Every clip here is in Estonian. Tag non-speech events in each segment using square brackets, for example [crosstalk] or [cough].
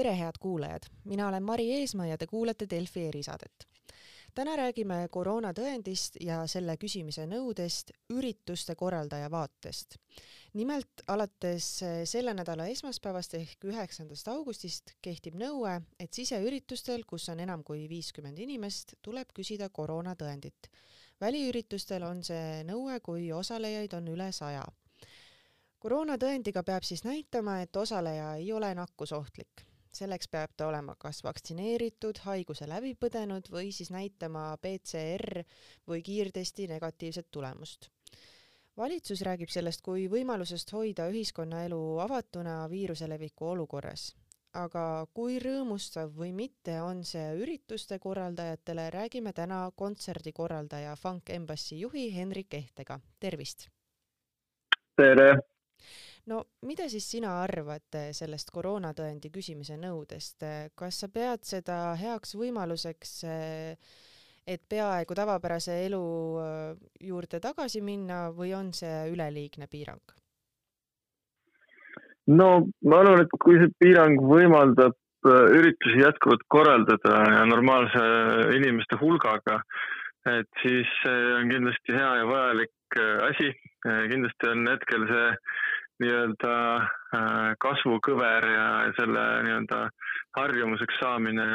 tere, head kuulajad, mina olen Mari Eesmaa ja te kuulate Delfi erisaadet. täna räägime koroonatõendist ja selle küsimise nõudest ürituste korraldaja vaatest. nimelt alates selle nädala esmaspäevast ehk üheksandast augustist kehtib nõue, et siseüritustel, kus on enam kui viiskümmend inimest, tuleb küsida koroonatõendit. väliüritustel on see nõue, kui osalejaid on üle saja koroonatõendiga peab siis näitama, et osaleja ei ole nakkusohtlik selleks peab ta olema kas vaktsineeritud, haiguse läbi põdenud või siis näitama PCR või kiirtesti negatiivset tulemust. valitsus räägib sellest kui võimalusest hoida ühiskonnaelu avatuna viiruse leviku olukorras. aga kui rõõmustav või mitte on see ürituste korraldajatele, räägime täna kontserdikorraldaja Funk Embassy juhi Henrik Ehtega, tervist! tere! No mida siis sina arvad eh, sellest koroonatõendi küsimise nõudest, kas sa pead seda heaks võimaluseks, eh, et peaaegu tavapärase elu eh, juurde tagasi minna või on see üleliigne piirang? no ma arvan, et kui see piirang võimaldab üritusi jätkuvalt korraldada ja normaalse inimeste hulgaga, et siis see on kindlasti hea ja vajalik asi. kindlasti on hetkel see nii-öelda äh, kasvukõver ja selle nii-öelda harjumuseks saamine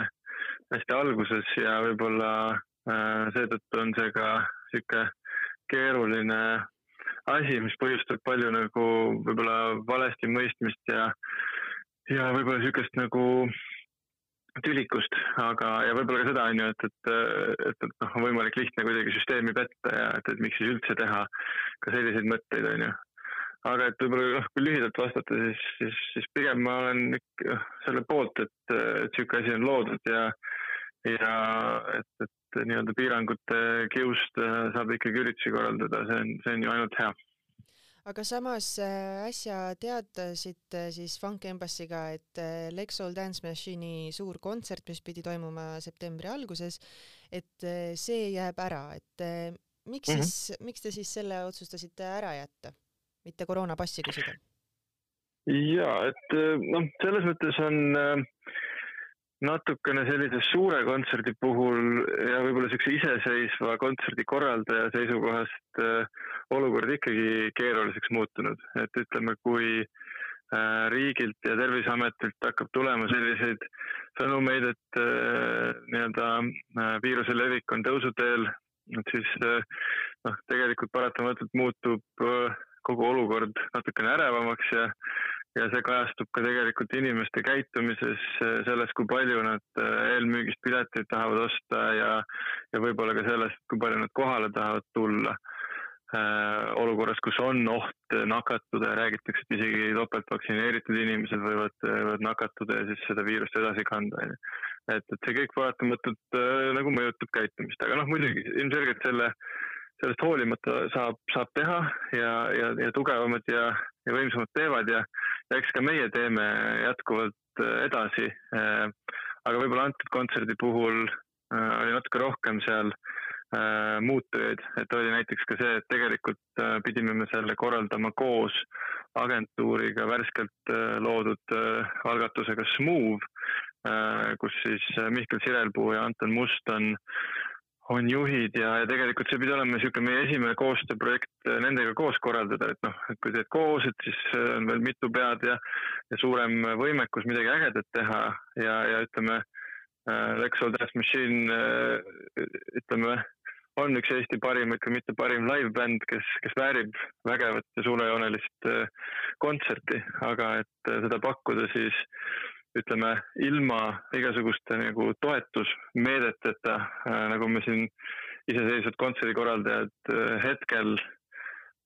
hästi alguses ja võib-olla äh, seetõttu on see ka sihuke keeruline asi, mis põhjustab palju nagu võib-olla valesti mõistmist ja, ja võib-olla sihukest nagu tülikust, aga, ja võib-olla ka seda on ju, et, et, et, et noh, on võimalik lihtne kuidagi süsteemi petta ja et, et miks siis üldse teha ka selliseid mõtteid, on ju aga et võib-olla noh, kui lühidalt vastata, siis, siis, siis pigem ma olen ikka selle poolt, et, et sihuke asi on loodud ja, ja et, et nii-öelda piirangute kiust äh, saab ikkagi üritusi korraldada, see on, see on ju ainult hea aga samas äh, äsja teadasite siis Funk Embassy'ga, et äh, Lexol Dance Machine'i suur kontsert, mis pidi toimuma septembri alguses, et see jääb ära, et miks mm -hmm. siis, miks te siis selle otsustasite ära jätta? Mitte koroonapassi küsida? ja et eh, noh, selles mõttes on eh, natukene sellise suure kontserdi puhul ja võib-olla niisuguse iseseisva kontserdi korraldaja seisukohast äh, olukord ikkagi keeruliseks muutunud, et ütleme, kui riigilt ja Terviseametilt hakkab tulema selliseid sõnumeid, et nii-öelda viiruse levik on tõusuteel, et siis noh, tegelikult paratamatult muutub kogu olukord natukene ärevamaks ja, ja see kajastub ka tegelikult inimeste käitumises, selles, kui palju nad äh, eelmüügist pileteid tahavad osta ja, ja võib-olla ka sellest, kui palju nad kohale tahavad tulla äh, olukorras, kus on oht nakatuda ja räägitakse, et isegi topeltvaktsineeritud inimesed võivad, võivad nakatuda ja siis seda viirust edasi kanda, onju. et, et see kõik paratamatult nagu mõjutab käitumist, aga noh, muidugi ilmselgelt selle sellest hoolimata saab, saab teha ja, ja, ja tugevamad ja, ja võimsamad teevad ja, ja eks ka meie teeme jätkuvalt äh, edasi. Äh, aga võib-olla antud kontserdi puhul äh, oli natuke rohkem seal muutujaid, et oli näiteks ka see, et tegelikult pidime me selle korraldama koos agentuuriga värskelt loodud algatusega Smooth, kus siis Mihkel Sirelpuu ja Anton Must on on juhid ja, ja tegelikult see pidi olema niisugune meie esimene koostööprojekt äh, nendega koos korraldada, et noh, et kui teed koos, et siis äh, on veel mitu pead ja, ja suurem võimekus midagi ägedat teha ja, ja ütleme äh,, Lexol Dance Machine äh, ütleme, on üks Eesti parimaid, kui mitte parim live-bänd, kes, kes väärib vägevat ja suurejoonelist äh, kontserti, aga et äh, seda pakkuda siis ütleme ilma igasuguste nagu toetusmeedeteta, äh, nagu me siin iseseisvad kontserdikorraldajad äh, hetkel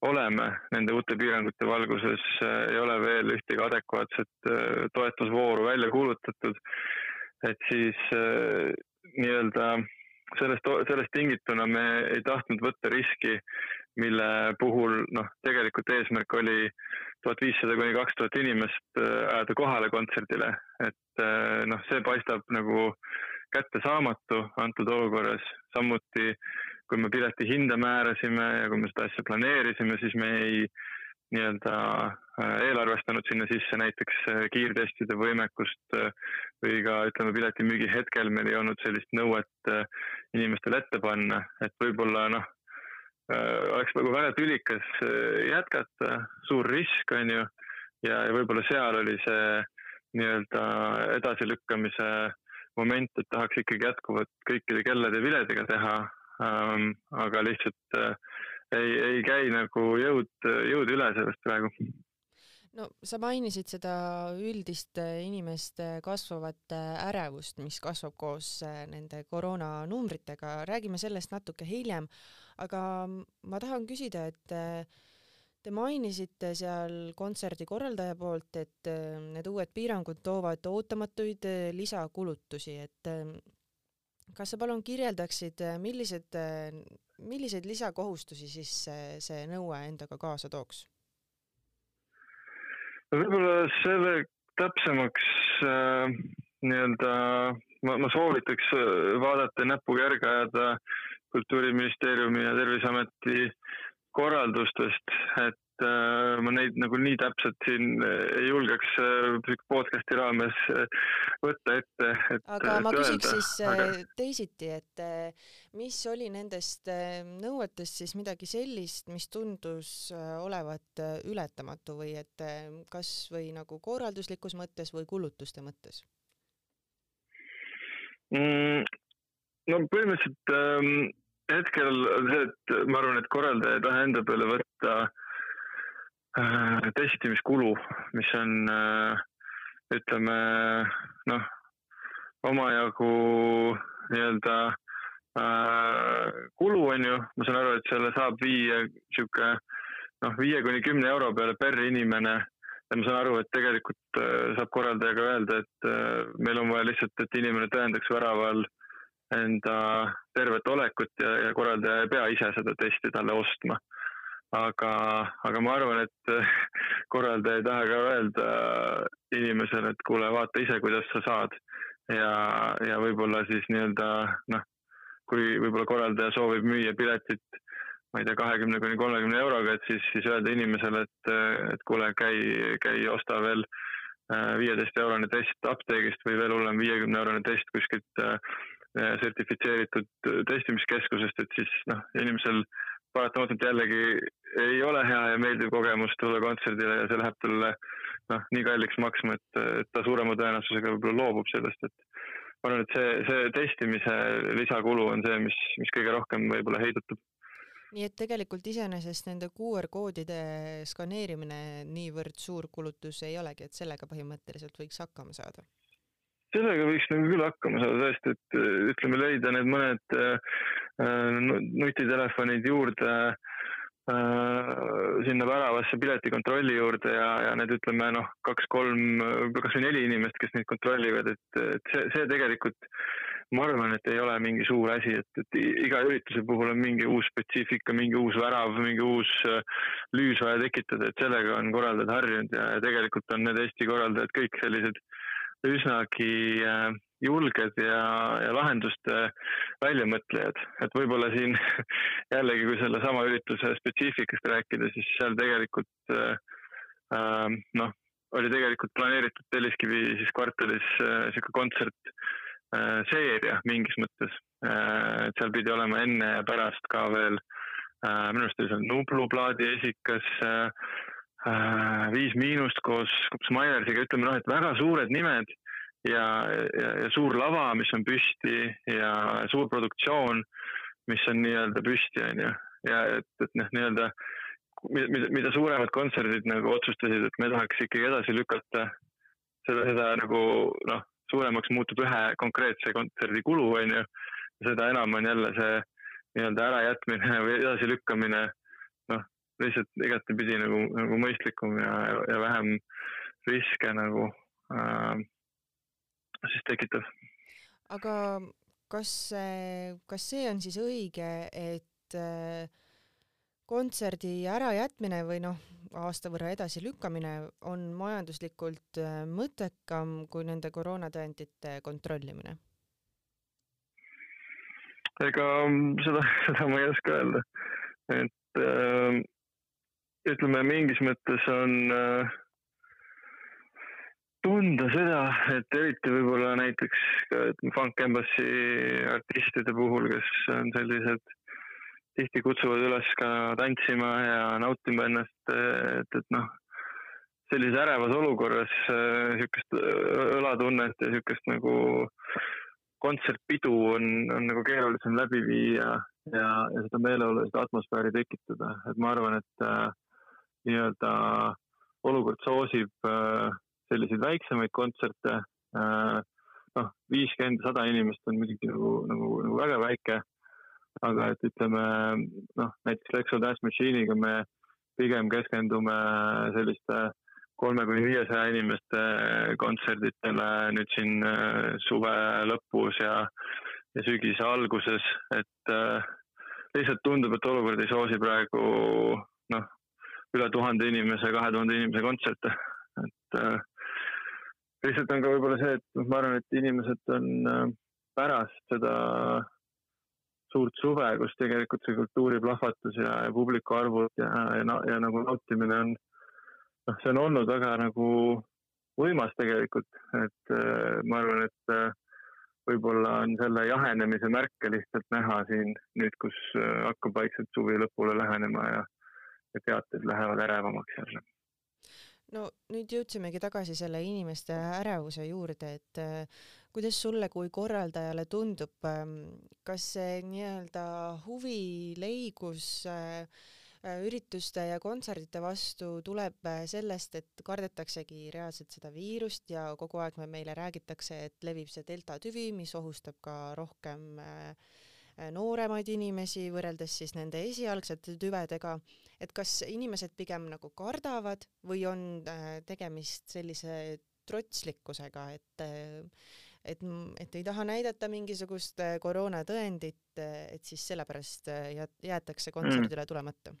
oleme nende uute piirangute valguses, äh, ei ole veel ühtegi adekvaatset toetusvooru välja kuulutatud. et siis nii-öelda sellest, sellest tingituna me ei tahtnud võtta riski, mille puhul noh, tegelikult eesmärk oli tuhat viissada kuni kaks tuhat inimest äh, ajada kohale kontserdile, et äh, noh, see paistab nagu kättesaamatu antud olukorras, samuti kui me pileti hinda määrasime ja kui me seda asja planeerisime, siis me ei nii-öelda eelarvestanud sinna sisse näiteks kiirtestide võimekust või ka ütleme, piletimüügi hetkel meil ei olnud sellist nõuet inimestele ette panna, et võib-olla noh, oleks nagu väga tülikas jätkata, suur risk on ju, ja, ja võib-olla seal oli see nii-öelda edasilükkamise moment, et tahaks ikkagi jätkuvalt kõikide kellade viledega teha. Ähm,, aga lihtsalt äh, ei, ei käi nagu jõud, jõud üle sellest praegu. No sa mainisid seda üldist inimeste kasvavat ärevust, mis kasvab koos nende koroonanumbritega, räägime sellest natuke hiljem, aga ma tahan küsida, et Te mainisite seal kontserdi korraldaja poolt, et need uued piirangud toovad ootamatuid lisakulutusi, et kas sa palun kirjeldaksid, millised, milliseid lisakohustusi siis see, see nõue endaga kaasa tooks? Võib-olla selle täpsemaks äh, nii-öelda ma, ma soovitaks äh, vaadata näpuga järge ajada Kultuuriministeeriumi ja Terviseameti korraldustest, et Äh, ma neid nagu nii täpselt siin äh, ei julgeks äh, podcast'i raames võtta ette. aga ma küsiks siis aga... teisiti, et mis oli nendest nõuetest siis midagi sellist, mis tundus olevat ületamatu või et kas või nagu korralduslikus mõttes või kulutuste mõttes mm,? no põhimõtteliselt ähm, hetkel on see, et ma arvan, et korraldaja ei taha enda peale võtta Äh, testimiskulu, mis on äh, ütleme noh, omajagu nii-öelda äh, kulu on ju, ma saan aru, et selle saab viia sihuke noh, viie kuni kümne euro peale per inimene. ja ma saan aru, et tegelikult saab korraldajaga öelda, et meil on vaja lihtsalt, et inimene tõendaks väraval enda tervet olekut ja, ja korraldaja ei pea ise seda testi talle ostma aga, aga ma arvan, et [laughs] korraldaja ei taha ka öelda inimesele, et kuule, vaata ise, kuidas sa saad. ja, ja võib-olla siis nii-öelda noh, kui võib-olla korraldaja soovib müüa piletit, ma ei tea, kahekümne kuni kolmekümne euroga, et siis, siis öelda inimesele, et, et kuule, käi, käi osta veel äh, viieteist eurone test apteegist või veel hullem, viiekümne eurone test kuskilt äh, sertifitseeritud testimiskeskusest, et siis noh, inimesel paratamatult jällegi ei ole hea ja meeldiv kogemus tulla kontserdile ja see läheb talle noh, nii kalliks maksma, et, et ta suurema tõenäosusega võib-olla loobub sellest, et ma arvan, et see, see testimise lisakulu on see, mis, mis kõige rohkem võib-olla heidutab. nii et tegelikult iseenesest nende QR koodide skaneerimine niivõrd suur kulutus ei olegi, et sellega põhimõtteliselt võiks hakkama saada? Sellega võiks nagu küll hakkama saada tõesti, et ütleme, leida need mõned äh, nutitelefonid juurde sinna väravasse piletikontrolli juurde ja, ja need ütleme noh, kaks-kolm, kasvõi neli inimest, kes neid kontrollivad, et, et see, see tegelikult ma arvan, et ei ole mingi suur asi, et, et iga ürituse puhul on mingi uus spetsiifika, mingi uus värav, mingi uus lüüs vaja tekitada, et sellega on korraldajad harjunud ja, ja tegelikult on need Eesti korraldajad kõik sellised üsnagi äh, julged ja, ja lahenduste väljamõtlejad, et võib-olla siin [laughs] jällegi, kui sellesama ürituse spetsiifikast rääkida, siis seal tegelikult äh, äh, noh, oli tegelikult planeeritud Telliskivi siis kvartalis niisugune äh, kontsert äh, seeria mingis mõttes äh,. et seal pidi olema enne ja pärast ka veel äh, minu arust oli seal Nublu plaadi esikas äh, Viis Miinust koos, koos Maiersiga, ütleme noh, et väga suured nimed ja, ja, ja suur lava, mis on püsti ja suur produktsioon, mis on nii-öelda püsti, on ju. ja et, et noh, nii-öelda mida, mida suuremad kontserdid nagu otsustasid, et me tahaks ikkagi edasi lükata, seda, seda nagu noh, suuremaks muutub ühe konkreetse kontserdi kulu, on ju. seda enam on jälle see nii-öelda ärajätmine või edasilükkamine lihtsalt igatepidi nagu, nagu mõistlikum ja, ja vähem riske nagu äh, siis tekitav. aga kas, kas see on siis õige, et äh, kontserdi ärajätmine või noh, aasta võrra edasilükkamine on majanduslikult äh, mõttekam kui nende koroonatõendite kontrollimine? ega seda, [laughs] seda ma ei oska öelda, et äh, ütleme, mingis mõttes on äh, tunda seda, et eriti võib-olla näiteks ka Funk Embassy artistide puhul, kes on sellised, tihti kutsuvad üles ka tantsima ja nautima ennast, et, et noh, sellises ärevas olukorras niisugust õlatunnet ja niisugust nagu kontsertpidu on, on nagu keerulisem läbi viia ja, ja seda meeleolulist atmosfääri tekitada, et ma arvan, et äh, nii-öelda olukord soosib äh, selliseid väiksemaid kontserte äh,. noh, viiskümmend, sada inimest on muidugi nagu, nagu, nagu väga väike. aga et ütleme noh, näiteks Lexo Dance Machine'iga me pigem keskendume selliste kolme kuni viiesaja inimeste kontserditele nüüd siin äh, suve lõpus ja, ja sügise alguses, et lihtsalt tundub, et olukord ei soosi praegu noh, üle tuhande inimese, kahe tuhande inimese kontserte, et äh, lihtsalt on ka võib-olla see, et noh, ma arvan, et inimesed on äh, pärast seda suurt suve, kus tegelikult see kultuuriplahvatus ja, ja publiku arvud ja, ja, ja, ja nagu nautimine on noh, see on olnud väga nagu võimas tegelikult, et äh, ma arvan, et äh, võib-olla on selle jahenemise märke lihtsalt näha siin nüüd, kus äh, hakkab vaikselt suvi lõpule lähenema ja, ja teated lähevad ärevamaks jälle. no nüüd jõudsimegi tagasi selle inimeste ärevuse juurde, et äh, kuidas sulle kui korraldajale tundub, ähm, kas see nii-öelda huvileigus äh, Äh, ürituste ja kontserdite vastu tuleb äh, sellest, et kardetaksegi reaalselt seda viirust ja kogu aeg me meile räägitakse, et levib see delta tüvi, mis ohustab ka rohkem äh, nooremaid inimesi võrreldes siis nende esialgsete tüvedega, et kas inimesed pigem nagu kardavad või on tegemist sellise trotslikkusega, et et, et ei taha näidata mingisugust koroonatõendit, et siis sellepärast jäetakse kontserdile mm. tulemata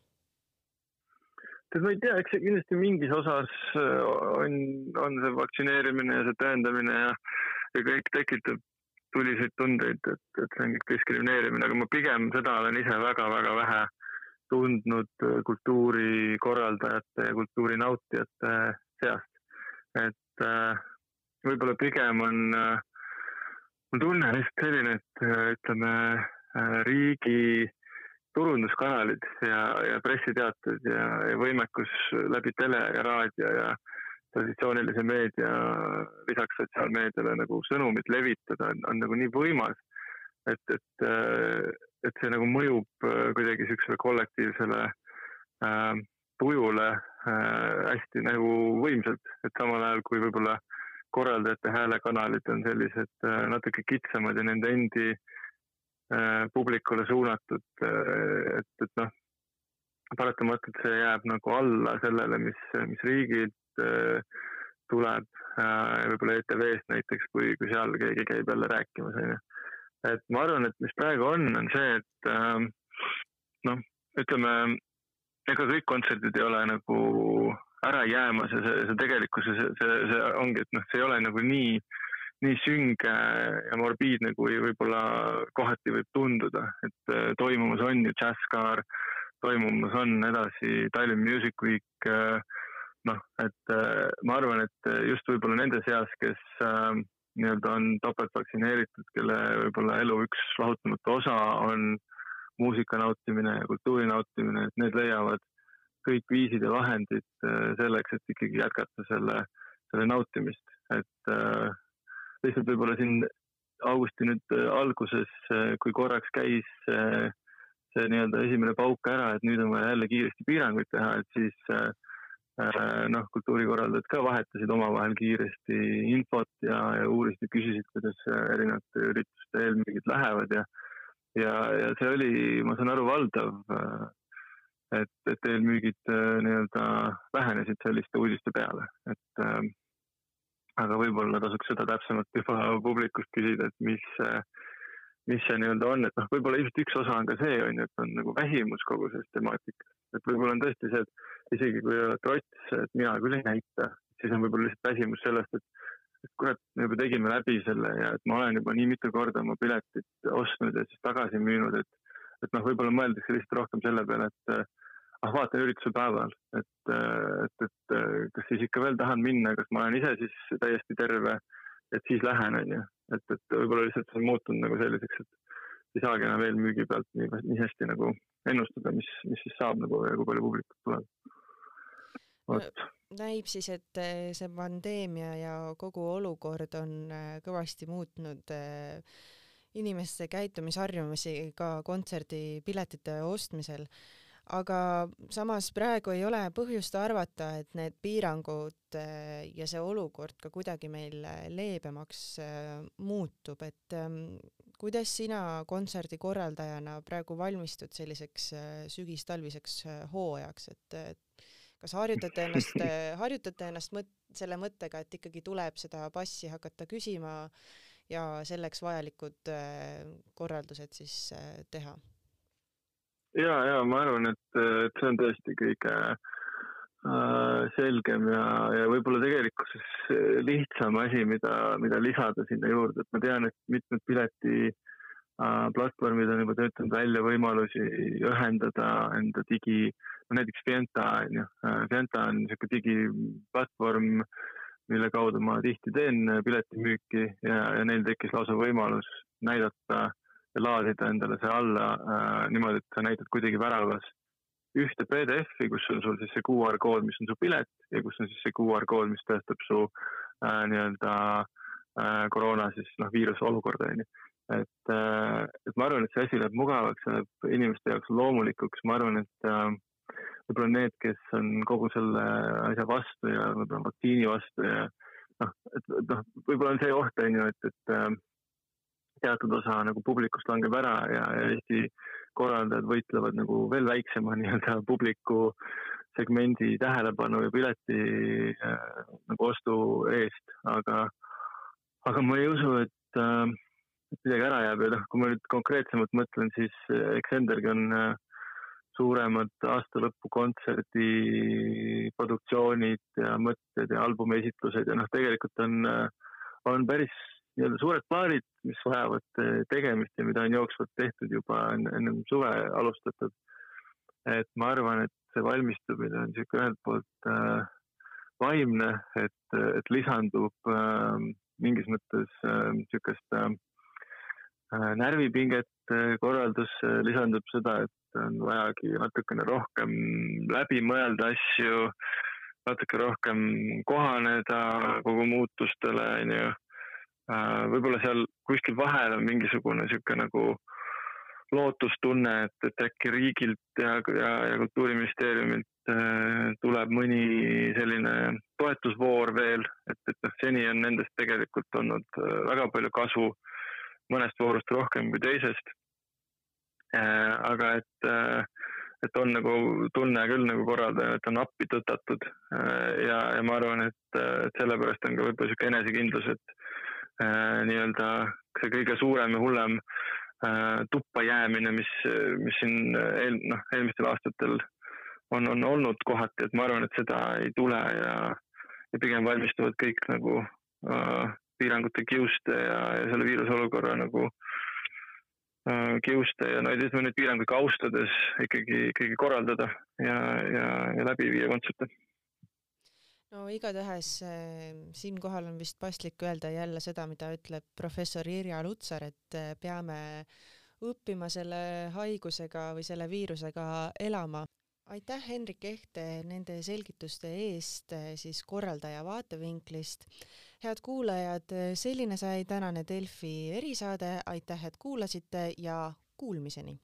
tead, ma ei tea, eks see kindlasti mingis osas äh, on, on see vaktsineerimine ja see tõendamine ja, ja kõik tekitab tuliseid tundeid, et, et see on kõik diskrimineerimine, aga ma pigem seda olen ise väga-väga vähe tundnud äh, kultuurikorraldajate ja kultuurinautijate seast. et äh, võib-olla pigem on äh,, mul tunne lihtsalt selline, et ütleme äh, riigi turunduskanalid ja, ja pressiteated ja, ja võimekus läbi tele ja raadio ja traditsioonilise meedia lisaks sotsiaalmeediale nagu sõnumit levitada on, on nagu nii võimas, et, et, et see nagu mõjub kuidagi niisugusele kollektiivsele äh, tujule äh, hästi nagu võimsalt, et samal ajal kui võib-olla korraldajate häälekanalid on sellised äh, natuke kitsamad ja nende endi äh, Äh, publikule suunatud, äh, et, et noh, paratamatult see jääb nagu alla sellele, mis, mis riigilt äh, tuleb, võib-olla ETV-st näiteks, kui, kui seal keegi käib jälle rääkimas, on ju. et ma arvan, et mis praegu on, on see, et noh, ütleme, ega kõik kontserdid ei ole nagu ära jäämas ja see, see tegelikkuses see, see, see ongi, et noh, see ei ole nagu nii äh, nii sünge ja morbiidne, kui võib-olla kohati võib tunduda, et äh, toimumas on ju Jazzcar, toimumas on edasi Tallinn Music Week, äh, noh, et äh, ma arvan, et just võib-olla nende seas, kes nii-öelda on topelt vaktsineeritud, kelle võib-olla elu üks lahutamatu osa on muusika nautimine ja kultuuri nautimine, et need leiavad kõik viisid ja vahendid selleks, et ikkagi jätkata selle, selle nautimist, et lihtsalt võib-olla siin augusti nüüd äh, alguses, äh, kui korraks käis äh, see nii-öelda esimene pauk ära, et nüüd on vaja jälle kiiresti piiranguid teha, et siis noh, kultuurikorraldajad ka vahetasid omavahel kiiresti infot ja, ja uurisid ja küsisid, kuidas erinevate ürituste eelmüügid lähevad ja ja, ja see oli, ma saan aru, valdav, et, et eelmüügid nii-öelda vähenesid selliste uudiste peale, et aga võib-olla tasuks seda täpsemalt juba publikust küsida, et mis, mis see nii-öelda on, et noh, võib-olla ilmselt üks osa on ka see, on ju, et on nagu väsimus kogu sellest temaatikast. et võib-olla on tõesti see, et isegi kui ei ole trots, et mina küll ei näita, siis on võib-olla lihtsalt väsimus sellest, et et kurat, me juba tegime läbi selle ja et ma olen juba nii mitu korda oma piletit ostnud ja siis tagasi müünud, et et noh, võib-olla mõeldakse lihtsalt rohkem selle peale, et ah vaatan ürituse päeval, et, et, et kas siis ikka veel tahan minna, kas ma olen ise siis täiesti terve, et siis lähen, on ju. Et, et võib-olla lihtsalt see on muutunud nagu selliseks, et ei saagi enam eelmüügi pealt nii, nii hästi nagu ennustada, mis, mis siis saab nagu ja kui palju publikut tuleb. vot näib siis, et see pandeemia ja kogu olukord on kõvasti muutnud inimeste käitumisharjumusi ka kontserdipiletite ostmisel aga samas praegu ei ole põhjust arvata, et need piirangud äh, ja see olukord ka kuidagi meil äh, leebemaks äh, muutub, et ähm, kuidas sina kontserdikorraldajana praegu valmistud selliseks sügis-talviseks hooajaks, et kas harjutate ennast, [laughs] harjutate ennast mõt-, selle mõttega, et ikkagi tuleb seda passi hakata küsima ja selleks vajalikud korraldused siis teha? Ja, ja ma arvan, et, et see on tõesti kõige äh, selgem ja, ja võib-olla tegelikkuses lihtsam asi, mida, mida lisada sinna juurde, et ma tean, et mitmed pileti äh, platvormid on juba töötanud välja võimalusi ühendada enda digi, no näiteks Fienta on ju, äh, Fienta on niisugune digiplatvorm, mille kaudu ma tihti teen piletimüüki ja, ja neil tekkis lausa võimalus näidata laadida endale see alla äh, niimoodi, et sa näitad kuidagi väravas ühte PDF-i, kus on sul siis see QR kood, mis on su pilet ja kus on siis see QR kood, mis tõestab su äh, nii-öelda äh, koroona siis noh, viiruse olukorda onju. et äh,, et ma arvan, et see asi läheb mugavaks, see läheb inimeste jaoks loomulikuks, ma arvan, et äh, võib-olla need, kes on kogu selle asja vastu ja võib-olla vaktsiini vastu ja noh, et noh, võib-olla on see oht on ju, et, et äh, teatud osa nagu publikust langeb ära ja, ja Eesti korraldajad võitlevad nagu veel väiksema [laughs] nii-öelda publiku segmendi tähelepanu ja pileti äh, nagu ostu eest, aga, aga ma ei usu, et äh, midagi ära jääb. Ja noh, kui ma nüüd konkreetsemalt mõtlen, siis äh, eks endelgi on äh, suuremad aastalõpukontserdi produktsioonid ja mõtted ja albumi esitlused ja noh, tegelikult on, äh, on päris nii-öelda suured plaanid, mis vajavad eh, tegemist ja mida on jooksvalt tehtud juba ennem suve alustatud. et ma arvan, et see valmistumine on niisugune ühelt poolt äh, vaimne, et, et lisandub äh, mingis mõttes niisugust äh, äh, närvipinget äh, korraldusse, lisandub seda, et on vajagi natukene rohkem läbi mõelda asju, natuke rohkem kohaneda kogu muutustele, onju Äh, võib-olla seal kuskil vahel on mingisugune niisugune nagu lootustunne, et, et äkki riigilt ja, ja, ja Kultuuriministeeriumilt äh, tuleb mõni selline toetusvoor veel, et, et noh, seni on nendest tegelikult olnud äh, väga palju kasu, mõnest voorust rohkem kui teisest äh,. aga et äh, et on nagu tunne küll nagu korraldajal, et on appi tõtatud äh, ja, ja ma arvan, et, sellepärast on ka võib-olla niisugune enesekindlus, et Äh, nii-öelda see kõige suurem ja hullem äh, tuppa jäämine, mis, mis siin eel, noh, eelmistel aastatel on, on olnud kohati, et ma arvan, et seda ei tule ja, ja pigem valmistuvad kõik nagu äh, piirangute kiuste ja, ja selle viiruse olukorra nagu äh, kiuste ja no ütleme neid piiranguid ka austades ikkagi, ikkagi korraldada ja, ja, ja läbi viia kontserte no igatahes äh, siinkohal on vist paslik öelda jälle seda, mida ütleb professor Irja Lutsar, et äh, peame õppima selle haigusega või selle viirusega elama. aitäh, Henrik Ehte, nende selgituste eest äh, siis korraldaja vaatevinklist. head kuulajad, selline sai tänane Delfi erisaade, aitäh, et kuulasite ja kuulmiseni